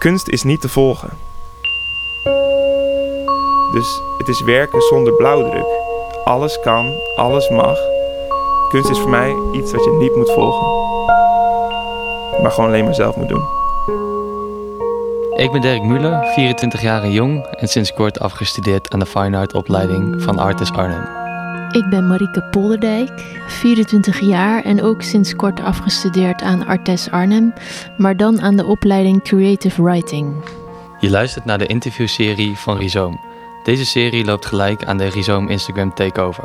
kunst is niet te volgen. Dus het is werken zonder blauwdruk. Alles kan, alles mag. Kunst is voor mij iets wat je niet moet volgen. Maar gewoon alleen maar zelf moet doen. Ik ben Dirk Muller, 24 jaar jong en sinds kort afgestudeerd aan de Fine Art opleiding van Artis Arnhem. Ik ben Marieke Polderdijk, 24 jaar en ook sinds kort afgestudeerd aan Artes Arnhem, maar dan aan de opleiding Creative Writing. Je luistert naar de interviewserie van Rhizoom. Deze serie loopt gelijk aan de Rhizoom Instagram Takeover.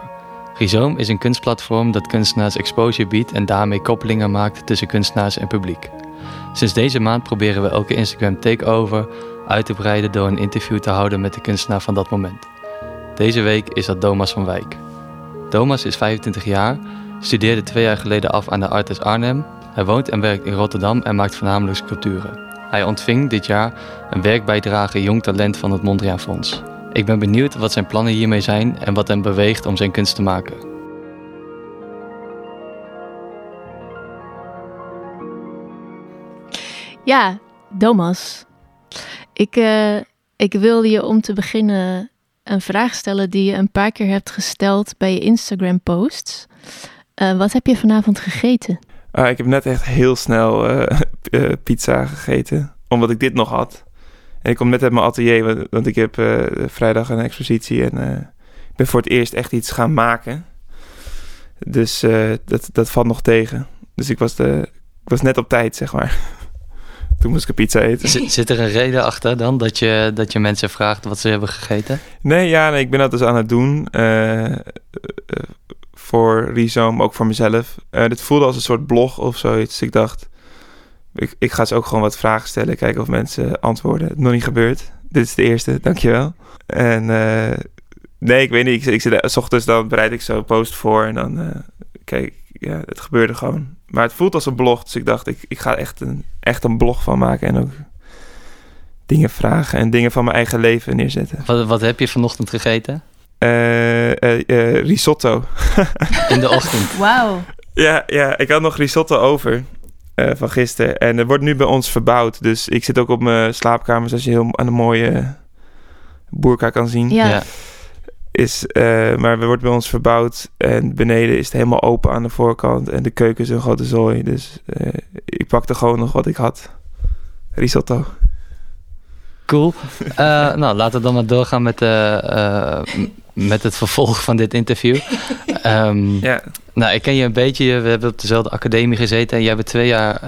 Rhizoom is een kunstplatform dat kunstenaars exposure biedt en daarmee koppelingen maakt tussen kunstenaars en publiek. Sinds deze maand proberen we elke Instagram Takeover uit te breiden door een interview te houden met de kunstenaar van dat moment. Deze week is dat Thomas van Wijk. Thomas is 25 jaar, studeerde twee jaar geleden af aan de Artes Arnhem. Hij woont en werkt in Rotterdam en maakt voornamelijk sculpturen. Hij ontving dit jaar een werkbijdrage Jong Talent van het Mondriaan Fonds. Ik ben benieuwd wat zijn plannen hiermee zijn en wat hem beweegt om zijn kunst te maken. Ja, Thomas. Ik, uh, ik wilde je om te beginnen een vraag stellen die je een paar keer hebt gesteld bij je Instagram-posts. Uh, wat heb je vanavond gegeten? Uh, ik heb net echt heel snel uh, pizza gegeten, omdat ik dit nog had. En ik kom net uit mijn atelier, want ik heb vrijdag een expositie en ik ben voor het eerst echt iets gaan maken. Dus dat, dat valt nog tegen. Dus ik was, de, ik was net op tijd, zeg maar. Toen moest ik een pizza eten. zit er een reden achter dan dat je, dat je mensen vraagt wat ze hebben gegeten? Nee, ja, nee, ik ben dat dus aan het doen. Uh, uh, voor Rhizome, ook voor mezelf. Uh, dit voelde als een soort blog of zoiets. Ik dacht, ik, ik ga ze ook gewoon wat vragen stellen. Kijken of mensen antwoorden. Nog niet gebeurd. Dit is de eerste, dankjewel. En nee, ik weet niet. Ik, ik zit, s ochtends dan bereid ik zo een post voor. En dan kijk ja, het gebeurde gewoon. Maar het voelt als een blog. Dus ik dacht, ik, ik ga echt een, echt een blog van maken. En ook dingen vragen en dingen van mijn eigen leven neerzetten. Wat, wat heb je vanochtend gegeten? Uh, uh, uh, risotto. In de ochtend? Wauw. Ja, ja, ik had nog risotto over van gisteren. En er wordt nu bij ons verbouwd. Dus ik zit ook op mijn slaapkamer, zoals je heel aan een mooie boerka kan zien. Ja. ja is, uh, maar we wordt bij ons verbouwd en beneden is het helemaal open aan de voorkant en de keuken is een grote zooi. Dus uh, ik pakte gewoon nog wat ik had. Risotto. Cool. Uh, nou, laten we dan maar doorgaan met, met het vervolg van dit interview. Um, ja. Nou, ik ken je een beetje. We hebben op dezelfde academie gezeten. En jij bent twee jaar,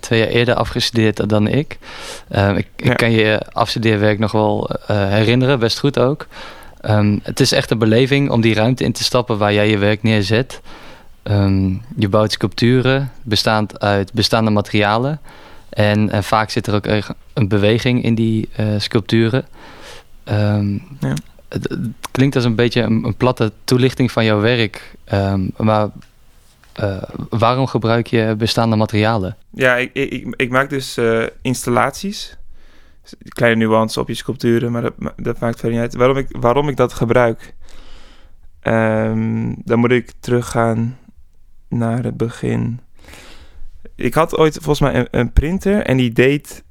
twee jaar eerder afgestudeerd dan ik. Ehm, ik, ik kan je afstudeerwerk nog wel herinneren, best goed ook. Um, het is echt een beleving om die ruimte in te stappen waar jij je werk neerzet. Um, je bouwt sculpturen bestaand uit bestaande materialen. En, en vaak zit er ook een beweging in die uh, sculpturen. Um, ja. het, het, klinkt als een beetje een, een, platte toelichting van jouw werk. maar uh, waarom gebruik je bestaande materialen? Ja, ik, ik, ik maak dus uh, installaties kleine nuance op je sculpturen, maar dat, dat maakt verder niet uit. Waarom ik, waarom ik dat gebruik? Um, dan moet ik teruggaan naar het begin. Ik had ooit volgens mij een, printer en die deed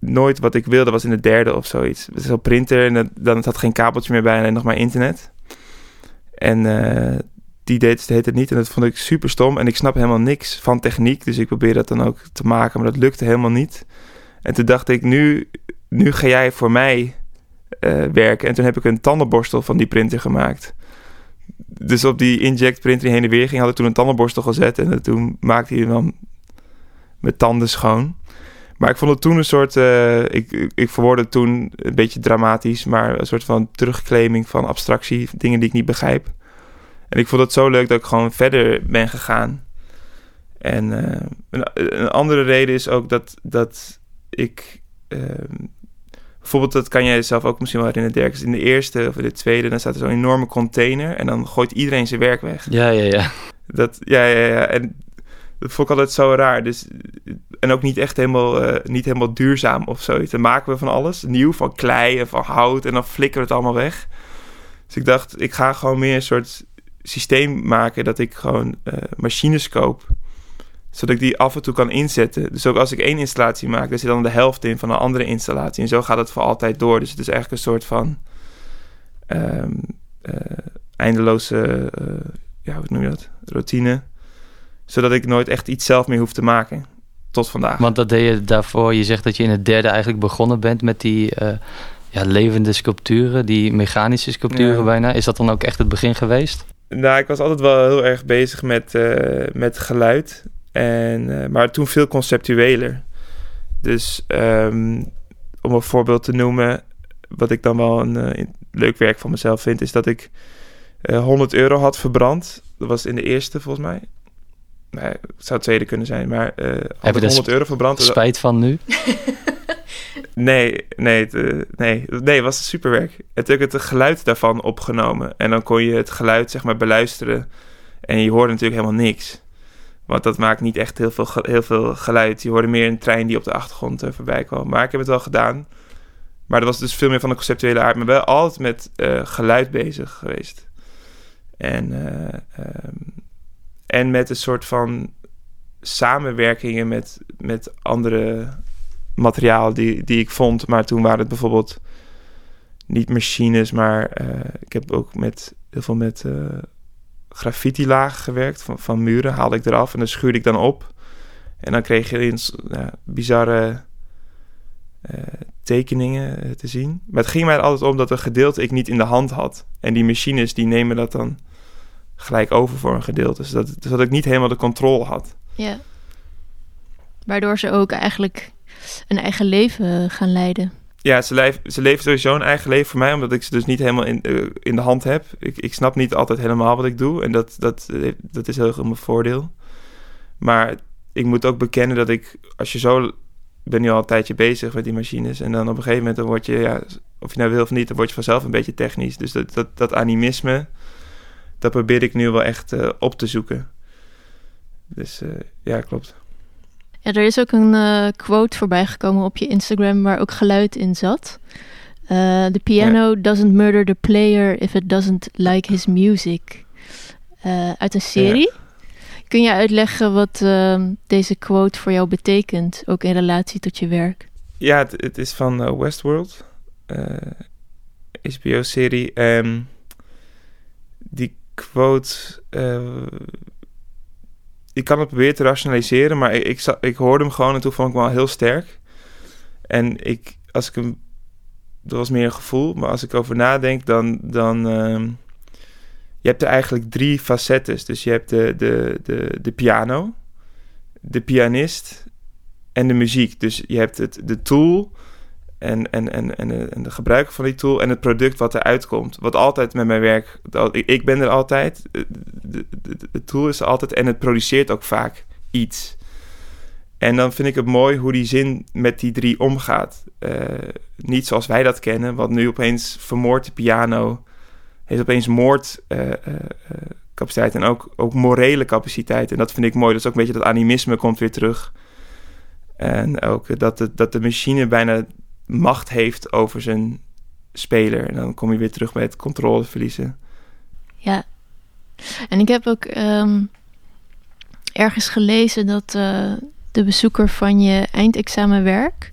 nooit wat ik wilde. was in de derde of zoiets. Het is een printer en dan het had geen kabeltje meer bij, alleen nog maar internet. En uh, die deed het, het niet en dat vond ik super stom. En ik snap helemaal niks van techniek, dus ik probeer dat dan ook te maken, maar dat lukte helemaal niet. En toen dacht ik, nu, nu ga jij voor mij uh, werken. En toen heb ik een tandenborstel van die printer gemaakt. Dus op die inject printer die heen en weer ging, had ik toen een tandenborstel gezet. En toen maakte hij dan mijn tanden schoon. Maar ik vond het toen een soort, uh, ik, ik verwoordde het toen een beetje dramatisch, maar een soort van terugclaiming van abstractie, dingen die ik niet begrijp. En ik vond het zo leuk dat ik gewoon verder ben gegaan. En uh, een, een, andere reden is ook dat, dat ik. Ehm, bijvoorbeeld, dat kan jij zelf ook misschien wel herinneren, Dirk. In de eerste of in de tweede, dan staat er zo'n enorme container. En dan gooit iedereen zijn werk weg. Ja, ja, ja. Dat, ja, ja, ja. En dat vond ik altijd zo raar. Dus, en ook niet echt helemaal, uh, niet helemaal duurzaam of zoiets. Dan maken we van alles nieuw, van klei en van hout. En dan flikkeren we het allemaal weg. Dus ik dacht, ik ga gewoon meer een soort systeem maken dat ik gewoon uh, machines koop zodat ik die af en toe kan inzetten. Dus ook als ik één installatie maak, dan zit dan de helft in van een andere installatie. En zo gaat het voor altijd door. Dus het is eigenlijk een soort van um, eindeloze, uh, ja, hoe noem je dat? Routine. Zodat ik nooit echt iets zelf meer hoef te maken. Tot vandaag. Want dat deed je daarvoor. Je zegt dat je in het derde eigenlijk begonnen bent met die uh, ja, levende sculpturen, die mechanische sculpturen bijna. Is dat dan ook echt het begin geweest? Nou, ik was altijd wel heel erg bezig met, uh, met geluid. En, uh, maar toen veel conceptueler. Dus um, om een voorbeeld te noemen, wat ik dan wel een leuk werk van mezelf vind, is dat ik 100 euro had verbrand. Dat was in de eerste volgens mij. Nee, het zou het tweede kunnen zijn, maar uh, je 100 euro verbrand. Spijt van nu? nee, nee, het, nee, nee, het was een superwerk. Het heb het geluid daarvan opgenomen. En dan kon je het geluid zeg maar beluisteren. En je hoorde natuurlijk helemaal niks. Want dat maakt niet echt heel veel, heel veel geluid. Je hoorde meer een trein die op de achtergrond uh, voorbij kwam. Maar ik heb het wel gedaan. Maar dat was dus veel meer van de conceptuele aard. Maar wel altijd met geluid bezig geweest. En um, en met een soort van samenwerkingen met, met andere materialen die, die ik vond. Maar toen waren het bijvoorbeeld niet machines, maar ik heb ook met, heel veel met uh, graffiti-lagen gewerkt van, van muren. Haalde ik eraf en dan schuurde ik dan op. En dan kreeg je eens uh, bizarre tekeningen te zien. Maar het ging mij altijd om dat een gedeelte ik niet in de hand had. En die machines die nemen dat dan gelijk over voor een gedeelte. Dus dat, dus dat ik niet helemaal de controle had. Ja. Waardoor ze ook eigenlijk een eigen leven gaan leiden. Ja, ze, ze leven sowieso een eigen leven voor mij, omdat ik ze dus niet helemaal in, uh, in de hand heb. Ik, ik snap niet altijd helemaal wat ik doe en dat, dat, dat is heel erg mijn voordeel. Maar ik moet ook bekennen dat ik, als je zo, ben nu al een tijdje bezig met die machines en dan op een gegeven moment dan word je, ja, of je nou wil of niet, dan word je vanzelf een beetje technisch. Dus dat, dat, dat animisme, dat probeer ik nu wel echt uh, op te zoeken. Dus uh, ja, klopt. Ja, er is ook een uh, quote voorbij gekomen op je Instagram waar ook geluid in zat. the piano ja. doesn't murder the player if it doesn't like his music. uit een serie. Ja. Kun je uitleggen wat ehm, deze quote voor jou betekent, ook in relatie tot je werk? Ja, het, het is van Westworld, HBO-serie. Um, die quote. Ik kan het proberen te rationaliseren, maar ik, ik, ik hoorde hem gewoon en toen vond ik hem wel heel sterk. En ik, als ik hem. Dat was meer een gevoel, maar als ik over nadenk, dan. dan uh, je hebt er eigenlijk drie facettes. Dus je hebt de, de, de, de piano, de pianist en de muziek. Dus je hebt het, de tool, en, en, en, en, en de gebruiker van die tool en het product wat eruit komt. Wat altijd met mijn werk, ik, ben er altijd, de, de, tool is er altijd en het produceert ook vaak iets. En dan vind ik het mooi hoe die zin met die drie omgaat. Uh, niet zoals wij dat kennen, want nu opeens vermoordt de piano, heeft opeens moordcapaciteit uh, uh, en ook, ook morele capaciteit. En dat vind ik mooi. Dat is ook een beetje dat animisme komt weer terug. En ook dat de, dat de machine bijna macht heeft over zijn speler. En dan kom je weer terug bij het controle verliezen. Ja, en ik heb ook um, ergens gelezen dat uh, de bezoeker van je eindexamenwerk,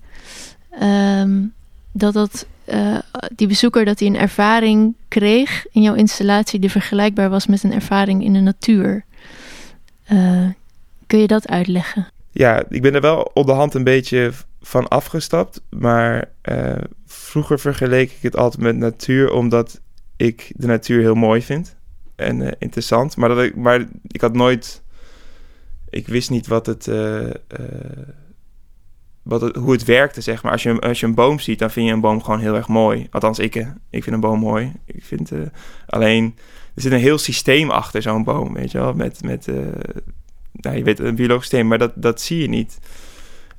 um, dat dat, uh, die bezoeker dat hij een ervaring kreeg in jouw installatie die vergelijkbaar was met een ervaring in de natuur. Uh, kun je dat uitleggen? Ja, ik ben er wel op de hand een beetje van afgestapt. Maar uh, vroeger vergeleek ik het altijd met natuur, omdat ik de natuur heel mooi vind en uh, interessant. Maar, dat ik, maar ik had nooit. Ik wist niet wat het. Uh, wat het, hoe het werkte, zeg maar. Als je, als je een boom ziet, dan vind je een boom gewoon heel erg mooi. Althans, ik, ik vind een boom mooi. Ik vind alleen. Er zit een heel systeem achter zo'n boom, weet je wel. Met. met nou, je weet een biologisch systeem, maar dat, dat zie je niet.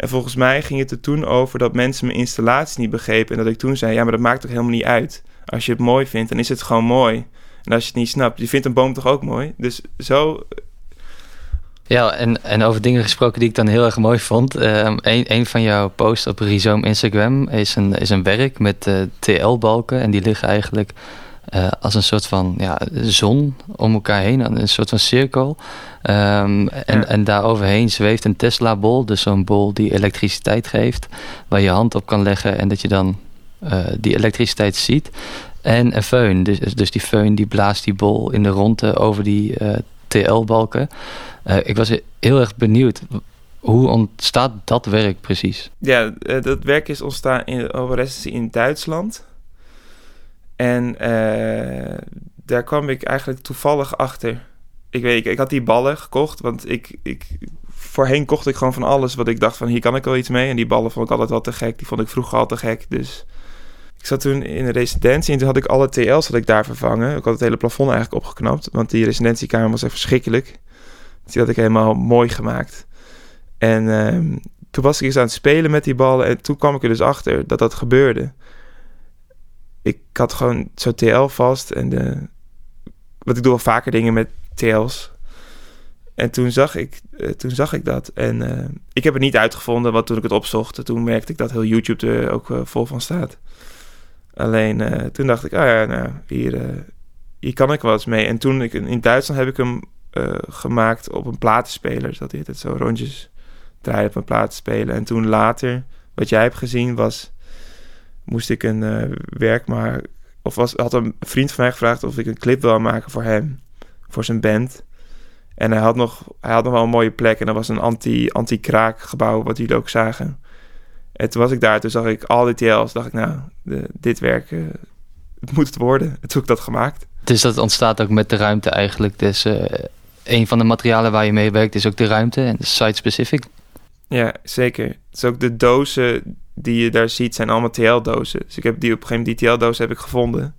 En volgens mij ging het er toen over dat mensen mijn installatie niet begrepen. En dat ik toen zei: Ja, maar dat maakt toch helemaal niet uit. Als je het mooi vindt, dan is het gewoon mooi. En als je het niet snapt, je vindt een boom toch ook mooi? Dus zo. Ja, en, en over dingen gesproken die ik dan heel erg mooi vond. Um, een, een van jouw posts op Rhizome Instagram is een, is een werk met uh, TL-balken. En die liggen eigenlijk als een soort van ja, zon om elkaar heen, een soort van cirkel. Um, en, en daar overheen zweeft een Tesla-bol, dus zo'n bol die elektriciteit geeft, waar je hand op kan leggen en dat je dan die elektriciteit ziet. En een föhn, dus, dus die föhn die blaast die bol in de ronde over die TL-balken. ik was heel erg benieuwd. Hoe ontstaat dat werk precies? Ja, eh, dat werk is ontstaan in Overessency in Duitsland. En uh, daar kwam ik eigenlijk toevallig achter. Ik weet, ik, ik had die ballen gekocht, want ik, ik, voorheen kocht ik gewoon van alles wat ik dacht van hier kan ik wel iets mee. En die ballen vond ik altijd wel te gek. Die vond ik vroeger al te gek. Dus ik zat toen in een residentie en toen had ik alle TL's dat ik daar vervangen. Ik had het hele plafond eigenlijk opgeknapt, want die residentiekamer was echt verschrikkelijk. die had ik helemaal mooi gemaakt. En ehm, toen was ik eens aan het spelen met die ballen en toen kwam ik er dus achter dat dat gebeurde. Ik had gewoon zo'n TL vast en de, wat ik doe al vaker dingen met TL's. En toen zag ik, uh, toen zag ik dat. En uh, ik heb het niet uitgevonden, want toen ik het opzocht, toen merkte ik dat heel YouTube er ook uh, vol van staat. Alleen toen dacht ik, ah ja, nou, hier, hier kan ik wel eens mee. En toen ik in Duitsland heb ik hem gemaakt op een platenspeler. Dat heet het zo rondjes draaien op een plaat spelen. En toen later, wat jij hebt gezien, was... moest ik een uh, werk maken... of was, had een vriend van mij gevraagd of ik een clip wil maken voor hem. Voor zijn band. En hij had nog, hij had nog wel een mooie plek. En dat was een anti, anti-kraak gebouw, wat jullie ook zagen. En toen was ik daar, toen zag ik al die TL's. dacht ik, nou, de, dit werk, uh, het moet het worden. En toen heb ik dat gemaakt. Dus dat ontstaat ook met de ruimte eigenlijk. Dus uh, een van de materialen waar je mee werkt is ook de ruimte en site-specific. Ja, zeker. Het is ook de dozen die je daar ziet, zijn allemaal TL-dozen. Dus ik heb die op een gegeven moment, die TL-dozen heb ik gevonden.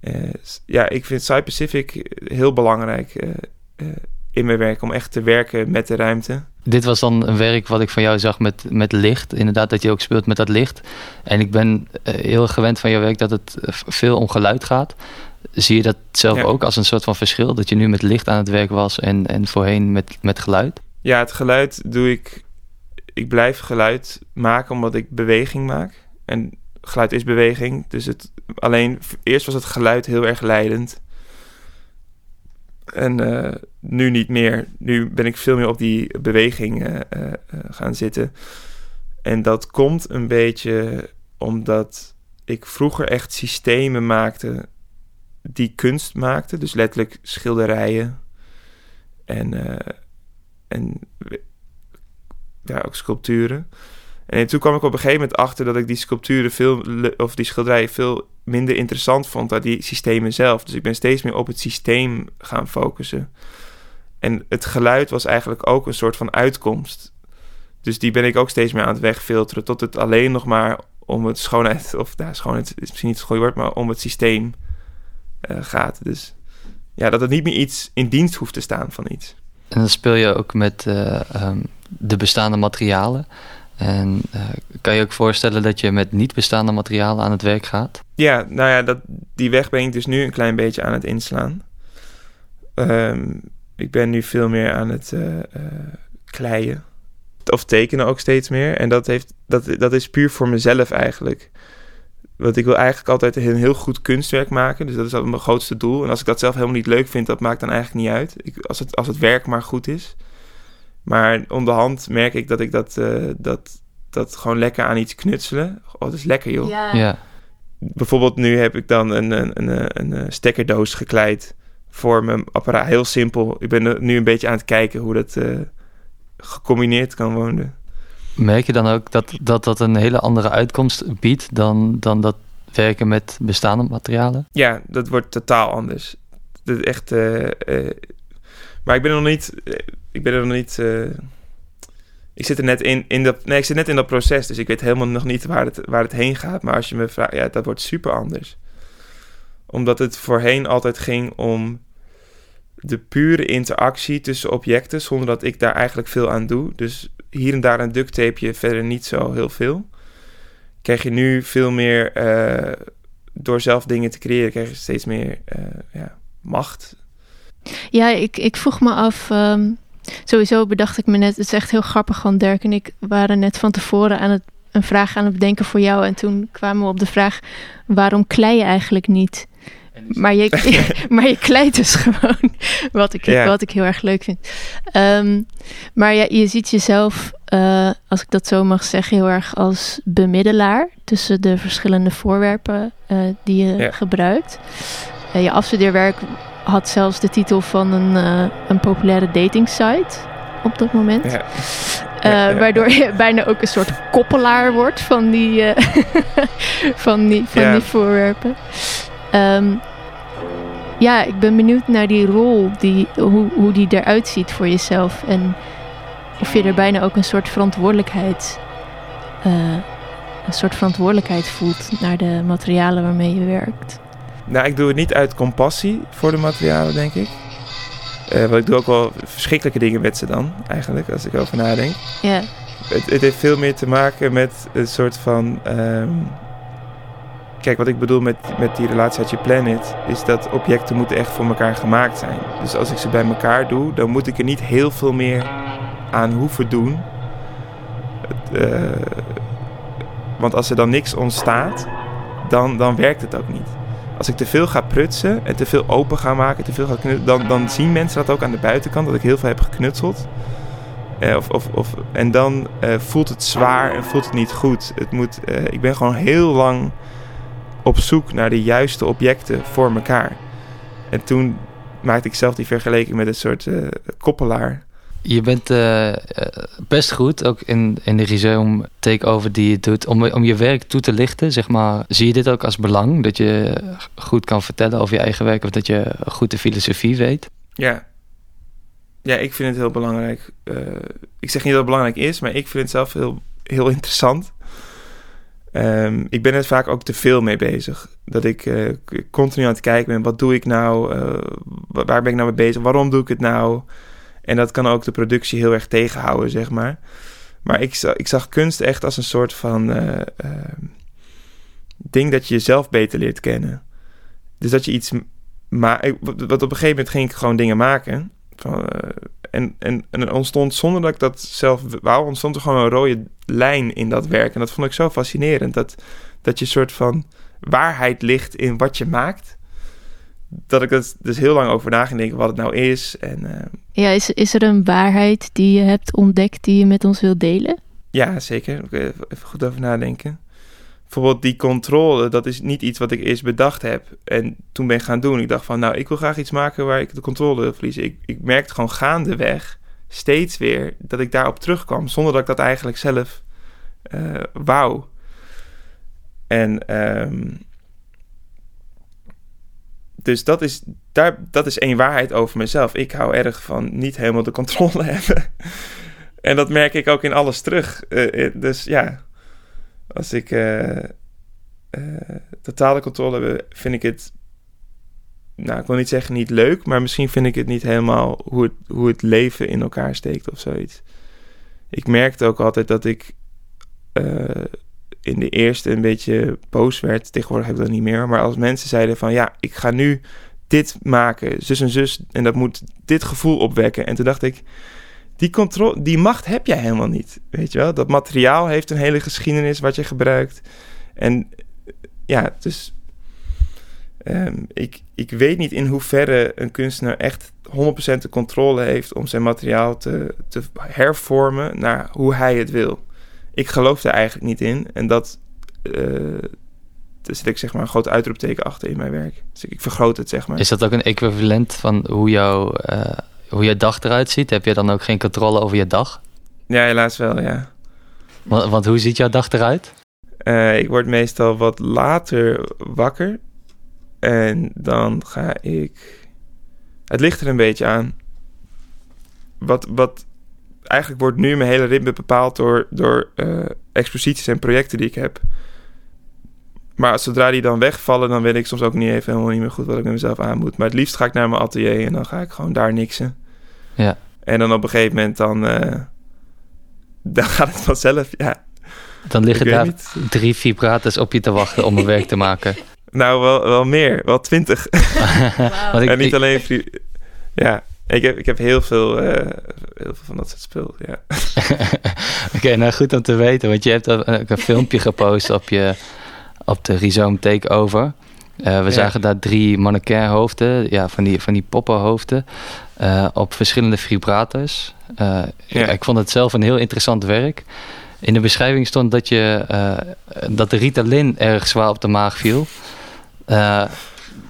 Uh, ja, ik vind Site Pacific heel belangrijk uh, uh, in mijn werk, om echt te werken met de ruimte. Dit was dan een werk wat ik van jou zag met, met licht. Inderdaad, dat je ook speelt met dat licht. En ik ben heel gewend van jouw werk dat het veel om geluid gaat. Zie je dat zelf ook als een soort van verschil? Dat je nu met licht aan het werk was en, en voorheen met, met geluid? Ja, het geluid doe ik. Ik blijf geluid maken omdat ik beweging maak. En geluid is beweging. Dus het, alleen eerst was het geluid heel erg leidend. En uh, nu niet meer. Nu ben ik veel meer op die beweging uh, uh, gaan zitten. En dat komt een beetje omdat ik vroeger echt systemen maakte die kunst maakten. Dus letterlijk schilderijen en en ja, ook sculpturen. En toen kwam ik op een gegeven moment achter dat ik die sculpturen veel, of die schilderijen veel minder interessant vond dan die systemen zelf. Dus ik ben steeds meer op het systeem gaan focussen. En het geluid was eigenlijk ook een soort van uitkomst. Dus die ben ik ook steeds meer aan het wegfilteren. Tot het alleen nog maar om het schoonheid, of ja, schoonheid is misschien niet het goede woord, maar om het systeem uh, gaat. Dus ja, dat het niet meer iets in dienst hoeft te staan van iets. En dan speel je ook met uh, um, de bestaande materialen. En uh, kan je ook voorstellen dat je met niet bestaande materialen aan het werk gaat? Ja, nou ja, dat, die weg ben ik dus nu een klein beetje aan het inslaan. Um, ik ben nu veel meer aan het uh, kleien. Of tekenen ook steeds meer. En dat, heeft, dat, dat is puur voor mezelf eigenlijk. Want ik wil eigenlijk altijd een heel goed kunstwerk maken. Dus dat is altijd mijn grootste doel. En als ik dat zelf helemaal niet leuk vind, dat maakt dan eigenlijk niet uit. Ik, als, het, als het werk maar goed is. Maar onderhand merk ik dat ik dat, uh, dat, dat gewoon lekker aan iets knutselen. Oh, dat is lekker, joh. Ja. ja. Bijvoorbeeld nu heb ik dan een, een, een, een, een stekkerdoos gekleid voor mijn apparaat. Heel simpel. Ik ben nu een beetje aan het kijken hoe dat uh, gecombineerd kan worden. Merk je dan ook dat dat, dat een hele andere uitkomst biedt dan, dan dat werken met bestaande materialen? Ja, dat wordt totaal anders. Dat echt. Uh, uh, maar ik ben er nog niet. Uh, ik ben er nog niet. ik zit er net in, in dat. Nee, ik zit net in dat proces. Dus ik weet helemaal nog niet waar het, waar het heen gaat. Maar als je me vraagt, ja, dat wordt super anders. Omdat het voorheen altijd ging om de pure interactie tussen objecten, zonder dat ik daar eigenlijk veel aan doe. Dus hier en daar een duct tapeje, verder niet zo heel veel. Krijg je nu veel meer, uh, door zelf dingen te creëren, krijg je steeds meer ja, macht. Ja, ik, ik vroeg me af, um, sowieso bedacht ik me net, het is echt heel grappig, want Dirk en ik waren net van tevoren aan het een vraag aan het bedenken voor jou. En toen kwamen we op de vraag: waarom klei je eigenlijk niet? Maar je, maar je kleidt dus gewoon. Wat ik, wat ik heel erg leuk vind. Ehm, maar ja, je ziet jezelf, uh, als ik dat zo mag zeggen, heel erg als bemiddelaar tussen de verschillende voorwerpen uh, die je gebruikt. Uh, je afstudeerwerk had zelfs de titel van een, een populaire dating site op dat moment. Ja. waardoor je bijna ook een soort koppelaar wordt van die, van die, van die voorwerpen. Um, ja, ik ben benieuwd naar die rol, die, hoe, hoe die eruit ziet voor jezelf. En of je er bijna ook een soort verantwoordelijkheid, uh, een soort verantwoordelijkheid voelt naar de materialen waarmee je werkt. Nou, ik doe het niet uit compassie voor de materialen, denk ik. Uh, want ik doe ook wel verschrikkelijke dingen met ze dan, eigenlijk, als ik over nadenk. Ja. Het, het heeft veel meer te maken met een soort van... Um, Kijk, wat ik bedoel met, met die relatie uit je planet, is dat objecten moeten echt voor elkaar gemaakt zijn. Dus als ik ze bij elkaar doe, dan moet ik er niet heel veel meer aan hoeven doen. Uh, want als er dan niks ontstaat, dan, dan werkt het ook niet. Als ik te veel ga prutsen en te veel open ga maken, te veel ga knutselen, dan, dan zien mensen dat ook aan de buitenkant, dat ik heel veel heb geknutseld. Uh, of, of, of, en dan uh, voelt het zwaar en voelt het niet goed. Het moet, ik ben gewoon heel lang op zoek naar de juiste objecten voor elkaar. En toen maakte ik zelf die vergelijking met een soort koppelaar. Je bent uh, best goed, ook in, in de museum takeover die je doet, om, om je werk toe te lichten, zeg maar. Zie je dit ook als belang, dat je goed kan vertellen over je eigen werk of dat je goed de filosofie weet? Ja. Ja, ik vind het heel belangrijk. Uh, ik zeg niet dat het belangrijk is, maar ik vind het zelf heel, heel interessant. Um, ik ben er vaak ook te veel mee bezig. Dat ik continu aan het kijken ben, wat doe ik nou? Waar ben ik nou mee bezig? Waarom doe ik het nou? En dat kan ook de productie heel erg tegenhouden, zeg maar. Maar ik, ik zag kunst echt als een soort van uh, ding dat je jezelf beter leert kennen. Dus dat je iets maakt. Wat op een gegeven moment ging ik gewoon dingen maken. Van, en, en, en er ontstond zonder dat ik dat zelf wou, ontstond er gewoon een rode lijn in dat werk. En dat vond ik zo fascinerend. Dat, dat je een soort van waarheid ligt in wat je maakt. Dat ik er dus heel lang over na ging denken wat het nou is. En, uh, ja, is, is er een waarheid die je hebt ontdekt die je met ons wilt delen? Ja, zeker. Even goed over nadenken bijvoorbeeld die controle, dat is niet iets wat ik eerst bedacht heb en toen ben gaan doen. Ik dacht van, nou, ik wil graag iets maken waar ik de controle wil verliezen. Ik, ik merkte gewoon gaandeweg steeds weer dat ik daarop terugkwam, zonder dat ik dat eigenlijk zelf uh, wou. En um, dus dat is, daar, dat is één waarheid over mezelf. Ik hou erg van niet helemaal de controle hebben. en dat merk ik ook in alles terug. Uh, dus ja, als ik uh, totale controle heb, vind ik het. Nou, ik wil niet zeggen niet leuk, maar misschien vind ik het niet helemaal hoe het, hoe het leven in elkaar steekt of zoiets. Ik merkte ook altijd dat ik in de eerste een beetje boos werd. Tegenwoordig heb ik dat niet meer. Maar als mensen zeiden van ja, ik ga nu dit maken, zus en zus, en dat moet dit gevoel opwekken. En toen dacht ik, die, controle, die macht heb jij helemaal niet. Weet je wel? Dat materiaal heeft een hele geschiedenis wat je gebruikt. En ja, dus um, ik, ik weet niet in hoeverre een kunstenaar echt 100% de controle heeft om zijn materiaal te, te hervormen naar hoe hij het wil. Ik geloof daar eigenlijk niet in. En dat. Uh, daar zit ik zeg maar een groot uitroepteken achter in mijn werk. Dus ik, ik vergroot het zeg maar. Is dat ook een equivalent van hoe jouw uh, hoe je dag eruit ziet? Heb je dan ook geen controle over je dag? Ja, helaas wel, ja. Want, want hoe ziet jouw dag eruit? Uh, ik word meestal wat later wakker. En dan ga ik. Het ligt er een beetje aan. Wat, wat eigenlijk wordt nu mijn hele ritme bepaald door, door uh, exposities en projecten die ik heb. Maar zodra die dan wegvallen, dan weet ik soms ook niet even helemaal niet meer goed wat ik met mezelf aan moet. Maar het liefst ga ik naar mijn atelier en dan ga ik gewoon daar niksen. Ja. En dan op een gegeven moment dan, uh, dan gaat het vanzelf, ja. Dan liggen daar drie vibrators op je te wachten om een werk te maken. Nou, wel, wel meer. Wel twintig. en niet alleen... Ja. Ik heb, ik heb heel, veel, heel veel van dat soort spul, ja. Oké, nou goed om te weten, want je hebt ook een filmpje gepost op, je, op de Rhizome Takeover. Uh, we zagen daar drie mannequinhoofden, ja, van die, van die poppenhoofden, uh, op verschillende vibrators. Uh, ja. Ik vond het zelf een heel interessant werk. In de beschrijving stond dat, je, dat de Ritalin erg zwaar op de maag viel.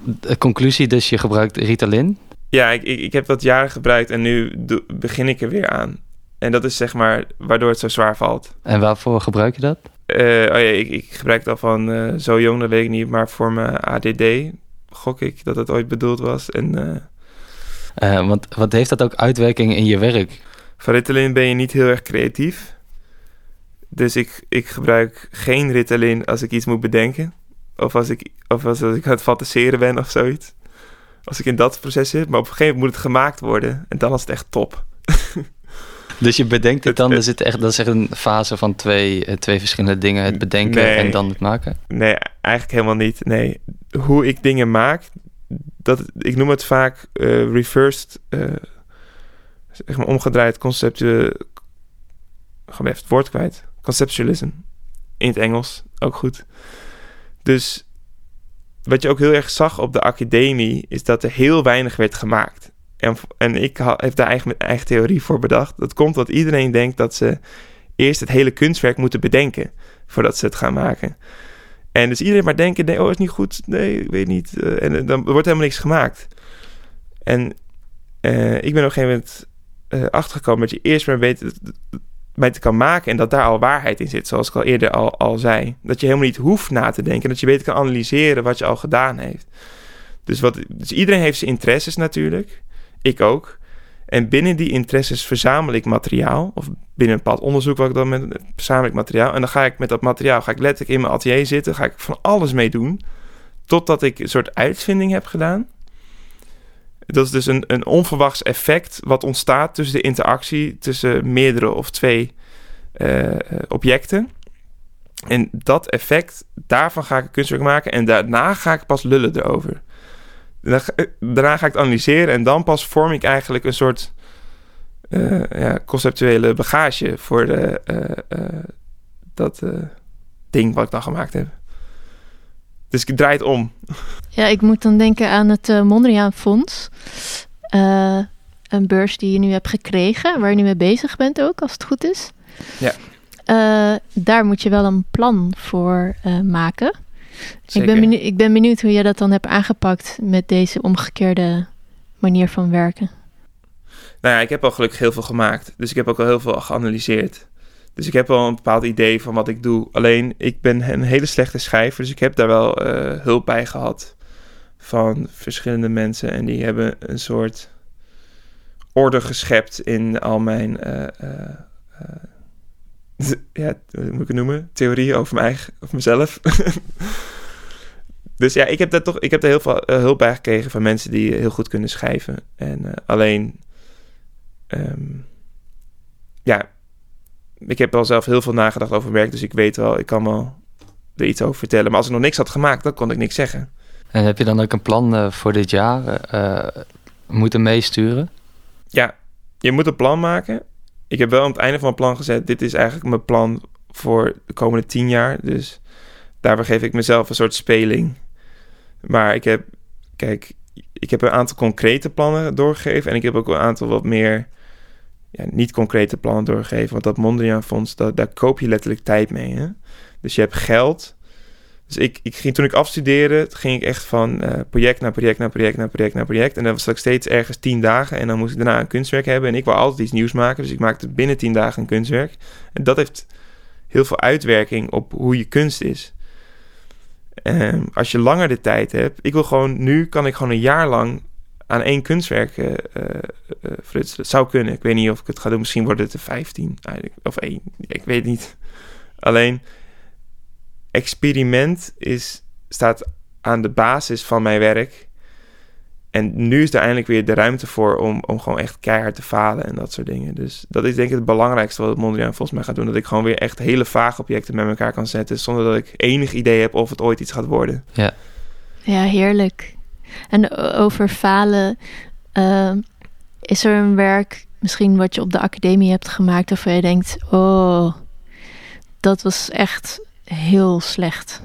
de conclusie dus, je gebruikt Ritalin? Ja, ik, ik, ik heb dat jaren gebruikt en nu begin ik er weer aan. En dat is zeg maar waardoor het zo zwaar valt. En waarvoor gebruik je dat? Uh, oh ja, ik, ik, gebruik het al van uh, zo jong, dat weet ik niet. Maar voor mijn ADD gok ik dat het ooit bedoeld was. En, uh, want wat heeft dat ook uitwerking in je werk? Van Ritalin ben je niet heel erg creatief. Dus ik, ik gebruik geen Ritalin als ik iets moet bedenken. Of als ik, of als, als ik aan het fantaseren ben of zoiets. Als ik in dat proces zit. Maar op een gegeven moment moet het gemaakt worden. En dan is het echt top. Dus je bedenkt het dan, er zit echt, dat is echt een fase van twee, eh, twee verschillende dingen. Het bedenken en dan het maken? Nee, eigenlijk helemaal niet. Nee, hoe ik dingen maak, dat, ik noem het vaak uh, reversed, uh, zeg maar omgedraaid conceptueel, gewoon even het woord kwijt. Conceptualism. In het Engels, ook goed. Dus wat je ook heel erg zag op de academie, is dat er heel weinig werd gemaakt. En, en ik heb daar eigenlijk mijn eigen theorie voor bedacht. Dat komt dat iedereen denkt dat ze eerst het hele kunstwerk moeten bedenken voordat ze het gaan maken. En dus iedereen maar denken, nee, oh, is niet goed, nee, ik weet niet. Uh, en dan wordt helemaal niks gemaakt. En uh, ik ben op een gegeven moment achtergekomen dat je eerst maar weet bij te kan maken en dat daar al waarheid in zit, zoals ik al eerder al, al zei. Dat je helemaal niet hoeft na te denken, dat je beter kan analyseren wat je al gedaan heeft. Dus, wat, dus iedereen heeft zijn interesses natuurlijk. Ik ook. En binnen die interesses verzamel ik materiaal. Of binnen een bepaald onderzoek wat ik dan met verzamel ik materiaal. En dan ga ik met dat materiaal ga ik letterlijk in mijn atelier zitten. Ga ik van alles mee doen. Totdat ik een soort uitvinding heb gedaan. Dat is dus een, een onverwachts effect wat ontstaat tussen de interactie tussen meerdere of twee uh, objecten. En dat effect, daarvan ga ik een kunstwerk maken en daarna ga ik pas lullen erover. Eh, daarna ga ik het analyseren en dan pas vorm ik eigenlijk een soort ja, conceptuele bagage voor de, dat ding wat ik dan gemaakt heb. Dus ik draai het om. Ja, ik moet dan denken aan het Mondriaan Fonds. een beurs die je nu hebt gekregen, waar je nu mee bezig bent ook, als het goed is. Ja. daar moet je wel een plan voor maken. Ik ben, benieuwd, ik ben benieuwd hoe jij dat dan hebt aangepakt met deze omgekeerde manier van werken. Nou ja, ik heb al gelukkig heel veel gemaakt. Dus ik heb ook al heel veel geanalyseerd. Dus ik heb wel een bepaald idee van wat ik doe. Alleen, ik ben een hele slechte schrijver. Dus ik heb daar wel eh, hulp bij gehad. Van verschillende mensen. En die hebben een soort orde geschept in al mijn... Uh, ja, hoe moet ik het noemen? Theorieën over, mijn eigen, mezelf. dus ja, ik heb daar toch ik heb daar heel veel hulp bij gekregen van mensen die heel goed kunnen schrijven. En alleen, um, ja, ik heb wel zelf heel veel nagedacht over werk, dus ik weet wel, ik kan wel er iets over vertellen. Maar als ik nog niks had gemaakt, dan kon ik niks zeggen. En heb je dan ook een plan uh, voor dit jaar moeten meesturen? Ja, je moet een plan maken ik heb wel aan het einde van mijn plan gezet: dit is eigenlijk mijn plan voor de komende tien jaar. Dus daarbij geef ik mezelf een soort speling. Maar ik heb, kijk, ik heb een aantal concrete plannen doorgegeven. En ik heb ook een aantal wat meer ja, niet concrete plannen doorgegeven. Want dat Mondriaan Fonds, dat, daar koop je letterlijk tijd mee. Hè? Dus je hebt geld dus ik, ik ging, toen ik afstudeerde, ging ik echt van uh, project naar project naar project naar project naar project. En dan was ik steeds ergens tien dagen en dan moest ik daarna een kunstwerk hebben. En ik wil altijd iets nieuws maken, dus ik maakte binnen tien dagen een kunstwerk. En dat heeft heel veel uitwerking op hoe je kunst is. Um, als je langer de tijd hebt, ik wil gewoon, nu kan ik gewoon een jaar lang aan één kunstwerk uh, uh, frutsen. Dat zou kunnen. Ik weet niet of ik het ga doen. Misschien wordt het er 15 of één. Ik weet niet. Alleen experiment is, staat aan de basis van mijn werk. En nu is er eindelijk weer de ruimte voor om, om gewoon echt keihard te falen en dat soort dingen. Dus dat is denk ik het belangrijkste wat Mondriaan volgens mij gaat doen. Dat ik gewoon weer echt hele vage objecten met elkaar kan zetten. Zonder dat ik enig idee heb of het ooit iets gaat worden. Ja, ja heerlijk. En over falen. Uh, Is er een werk, misschien wat je op de academie hebt gemaakt, waarvan je denkt: oh, dat was echt heel slecht?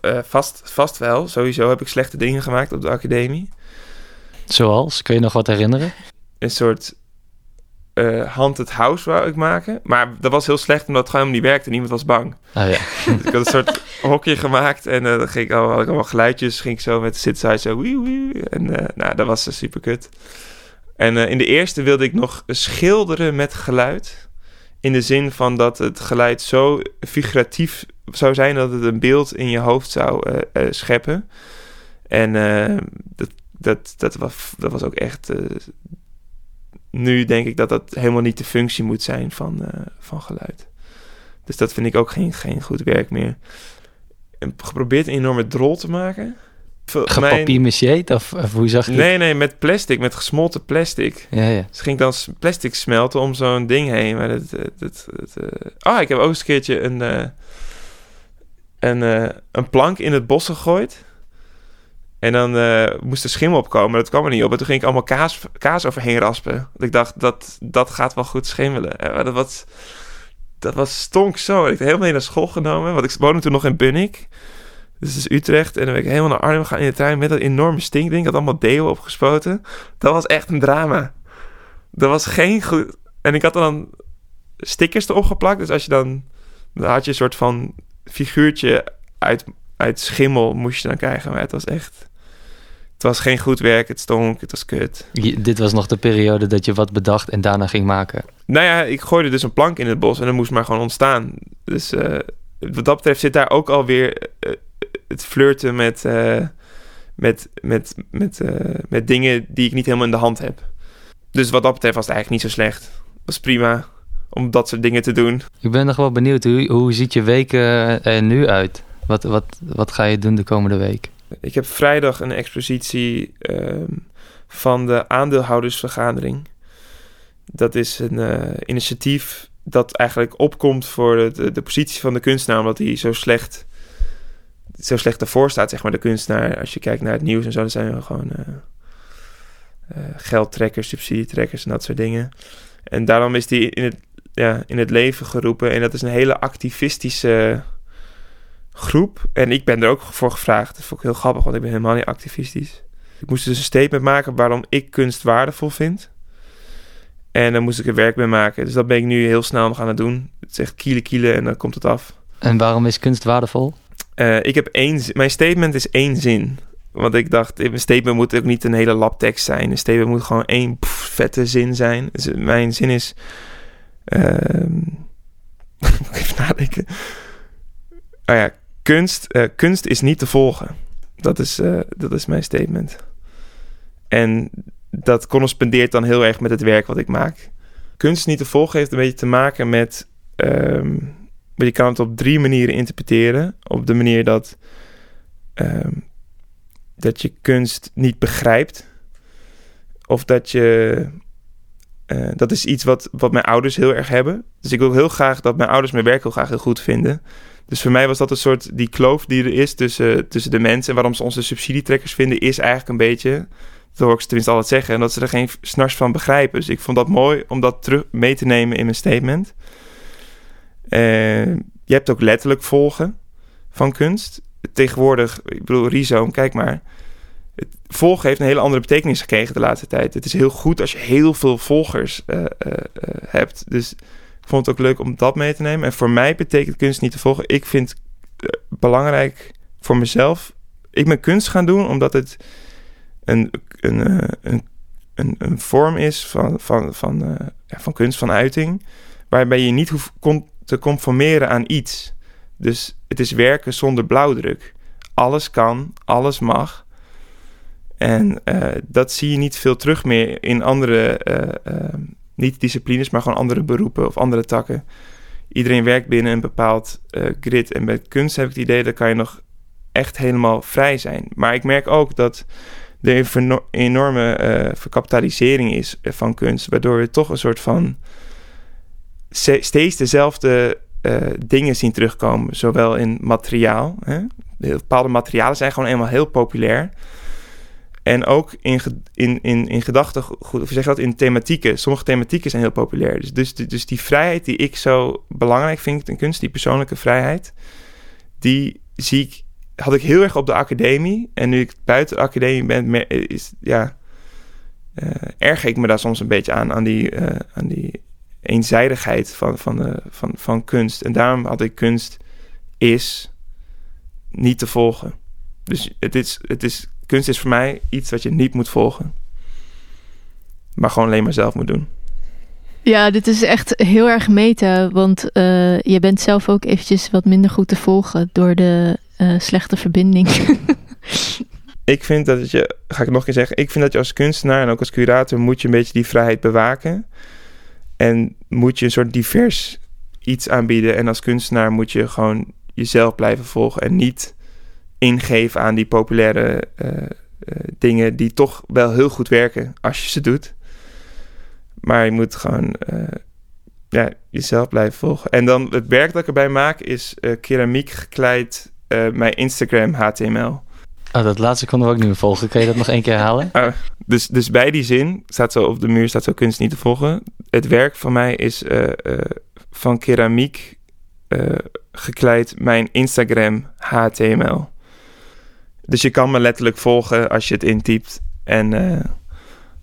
Uh, vast, vast wel. Sowieso heb ik slechte dingen gemaakt op de academie. Zoals? Kun je nog wat herinneren? Een soort uh, Haunted House wou ik maken. Maar dat was heel slecht omdat het gewoon helemaal niet werkte. Niemand was bang. Oh, ja. dus ik had een soort hokje gemaakt. En uh, dan ging ik, al, had ik allemaal geluidjes. Ging ik zo met de zitside zo... Wii, wii, en uh, nou, dat was super kut. En in de eerste wilde ik nog schilderen met geluid. In de zin van dat het geluid zo figuratief zou zijn... dat het een beeld in je hoofd zou scheppen. En dat, dat, dat, was, dat was ook echt nu denk ik dat dat helemaal niet de functie moet zijn van, uh, van geluid. Dus dat vind ik ook geen, geen goed werk meer. En geprobeerd een enorme drol te maken. Gepapier of, of hoe zag je Nee, nee, met plastic, met gesmolten plastic. Ja, ja. Dus ging dan plastic smelten om zo'n ding heen. Maar dat, dat, dat, uh... Oh, ik heb ook eens een keertje een, uh, een, een plank in het bos gegooid. En dan uh, moest er schimmel opkomen, dat kwam er niet op. En toen ging ik allemaal kaas, kaas overheen raspen. Want ik dacht, dat, dat gaat wel goed schimmelen. En dat was, dat was stonk zo. Ik heb helemaal mee naar school genomen. Want ik woonde toen nog in Bunnik. Dus is Utrecht. En dan ben ik helemaal naar Arnhem gaan in de trein met dat enorme stinkding. Ik had allemaal deo opgespoten. Dat was echt een drama. Dat was geen goed... En ik had dan stickers erop geplakt. Dus als je dan... Dan had je een soort van figuurtje uit, uit schimmel moest je dan krijgen. Maar het was echt... Het was geen goed werk, het stonk, het was kut. dit was nog de periode dat je wat bedacht en daarna ging maken? Nou ja, ik gooide dus een plank in het bos en dat moest maar gewoon ontstaan. Dus uh, wat dat betreft zit daar ook alweer uh, het flirten met, uh, met, met, met, met dingen die ik niet helemaal in de hand heb. Dus wat dat betreft was het eigenlijk niet zo slecht. Het was prima om dat soort dingen te doen. Ik ben nog wel benieuwd, hoe, hoe ziet je weken er nu uit? Wat, wat, wat ga je doen de komende week? Ik heb vrijdag een expositie um, van de aandeelhoudersvergadering. Dat is een uh, initiatief dat eigenlijk opkomt voor de, de, positie van de kunstenaar, omdat hij zo slecht, zo slecht ervoor staat, zeg maar, de kunstenaar. Als je kijkt naar het nieuws en zo, dan zijn we gewoon uh, uh, geldtrekkers, subsidietrekkers en dat soort dingen. En daarom is die in het, ja, in het leven geroepen. En dat is een hele activistische groep. En ik ben er ook voor gevraagd. Dat vond ik heel grappig, want ik ben helemaal niet activistisch. Ik moest dus een statement maken waarom ik kunst waardevol vind. En dan moest ik er werk mee maken. Dus dat ben ik nu heel snel nog aan het doen. Het is echt kielen kielen en dan komt het af. En waarom is kunst waardevol? Uh, ik heb één... Mijn statement is één zin. Want ik dacht, mijn statement moet ook niet een hele labtekst zijn. Een statement moet gewoon één vette zin zijn. Dus mijn zin is... Uh, even nadenken. Oh ja, kunst, uh, kunst is niet te volgen. Dat is, uh, dat is mijn statement. En dat correspondeert dan heel erg met het werk wat ik maak. Kunst niet te volgen heeft een beetje te maken met. Um, je kan het op drie manieren interpreteren. Op de manier dat. Um, dat je kunst niet begrijpt. Of dat je. Uh, dat is iets wat, wat mijn ouders heel erg hebben. Dus ik wil heel graag dat mijn ouders mijn werk heel graag heel goed vinden. Dus voor mij was dat een soort die kloof die er is tussen, tussen de mensen. En waarom ze onze subsidietrekkers vinden, is eigenlijk een beetje. Dat hoor ik ze tenminste altijd zeggen. En dat ze er geen snars van begrijpen. Dus ik vond dat mooi om dat terug mee te nemen in mijn statement. Uh, je hebt ook letterlijk volgen van kunst. Tegenwoordig, ik bedoel, Rhizome, kijk maar. Volgen heeft een hele andere betekenis gekregen de laatste tijd. Het is heel goed als je heel veel volgers uh, uh, hebt. Dus vond het ook leuk om dat mee te nemen. En voor mij betekent kunst niet te volgen. Ik vind het eh, belangrijk voor mezelf. Ik ben kunst gaan doen omdat het een, een, eh, een, een, vorm is van, van, van, van kunst, van uiting. Waarbij je niet hoeft te conformeren aan iets. Dus het is werken zonder blauwdruk. Alles kan, alles mag. En uh, dat zie je niet veel terug meer in andere uh, niet disciplines, maar gewoon andere beroepen of andere takken. Iedereen werkt binnen een bepaald grid. En bij kunst heb ik het idee dat kan je nog echt helemaal vrij zijn. Maar ik merk ook dat er een enorme verkapitalisering is van kunst, waardoor we toch een soort van steeds dezelfde dingen zien terugkomen, zowel in materiaal. Hè? Bepaalde materialen zijn gewoon eenmaal heel populair. En ook in, in, in, in gedachten, of zeg dat, in thematieken. Sommige thematieken zijn heel populair. Dus, dus, dus die vrijheid die ik zo belangrijk vind in kunst, die persoonlijke vrijheid, die zie ik, had ik heel erg op de academie. En nu ik buiten de academie ben, is, ja, uh, erger ik me daar soms een beetje aan, aan die, uh, aan die eenzijdigheid van, van, van, van kunst. En daarom had ik kunst is niet te volgen. Dus het is, het is, kunst is voor mij iets wat je niet moet volgen. Maar gewoon alleen maar zelf moet doen. Ja, dit is echt heel erg meta. Want uh, je bent zelf ook eventjes wat minder goed te volgen door de uh, slechte verbinding. ik vind dat je, ga ik nog een keer zeggen, ik vind dat je als kunstenaar en ook als curator moet je een beetje die vrijheid bewaken. En moet je een soort divers iets aanbieden. En als kunstenaar moet je gewoon jezelf blijven volgen en niet ingeven aan die populaire uh, uh, dingen die toch wel heel goed werken als je ze doet. Maar je moet gewoon uh, ja, jezelf blijven volgen. En dan het werk dat ik erbij maak is keramiek gekleid mijn Instagram HTML. Oh, dat laatste konden we ook niet meer volgen. Kun je dat nog één keer herhalen? Uh, dus, dus bij die zin, staat zo op de muur, staat zo kunst niet te volgen. Het werk van mij is uh, uh, van keramiek gekleid mijn Instagram HTML. Dus je kan me letterlijk volgen als je het intypt. En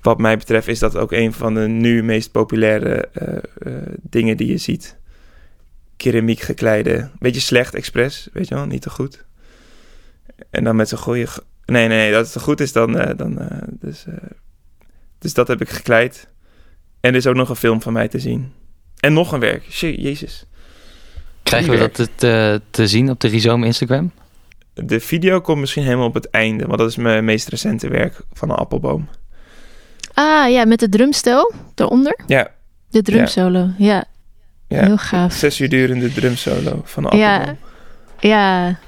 wat mij betreft is dat ook een van de nu meest populaire dingen die je ziet. Keramiek gekleide, beetje slecht expres, weet je wel, niet te goed. En dan met zo'n goede... Nee, nee, dat het goed is dan... Dan dus, dus dat heb ik gekleid. En er is ook nog een film van mij te zien. En nog een werk. Jezus. Krijgen we dat te, te zien op de Rhizome Instagram? De video komt misschien helemaal op het einde. Want dat is mijn meest recente werk van een appelboom. Ah, ja, met de drumstel eronder? Ja. De drumsolo, ja. ja. Heel gaaf. Zes uur durende drumsolo van een appelboom. Ja, ja.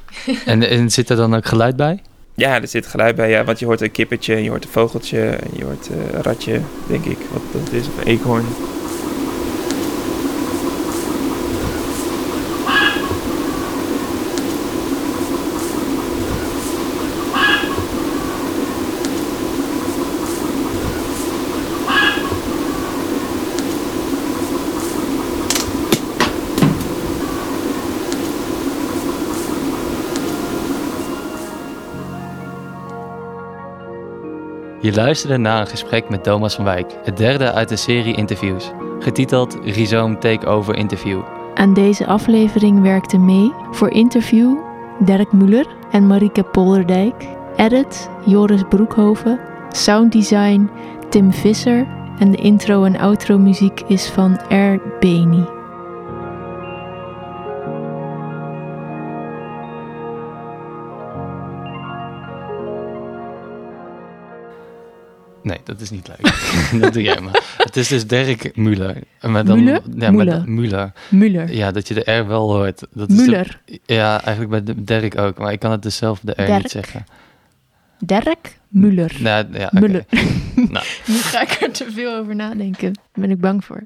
En, en zit er dan ook geluid bij? Ja, er zit geluid bij, ja. Want je hoort een kippetje, en je hoort een vogeltje, en je hoort uh, een ratje, denk ik, wat dat is, of een eekhoorn. Je luisterde naar een gesprek met Thomas van Wijk, het derde uit de serie interviews, getiteld Rhizome Takeover Interview. Aan deze aflevering werkte mee voor interview Dirk Muller en Marike Polderdijk, edit Joris Broekhoven, sounddesign Tim Visser en de intro en outro muziek is van R. Beni. Nee, dat is niet leuk. dat doe jij maar. Het is dus Dirk Muller. Maar dan, Muller? Ja, Muller. Muller. Muller. Ja, dat je de R wel hoort. Dat Muller. De, ja, eigenlijk bij Dirk ook. Maar ik kan het dus zelf de R Dirk. niet zeggen. Dirk Muller. Nou, ja, Muller. nou. Nu ga ik er te veel over nadenken. Daar ben ik bang voor.